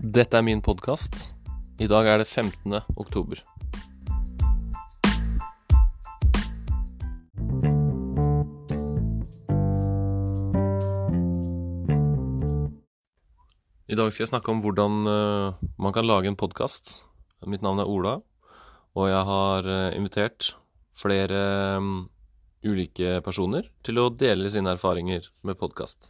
Dette er min podkast. I dag er det 15. oktober. I dag skal jeg snakke om hvordan eh, man kan lage en podkast. Mitt navn er Ola, og jeg har eh, invitert flere mm, ulike personer til å dele sine erfaringer med podkast.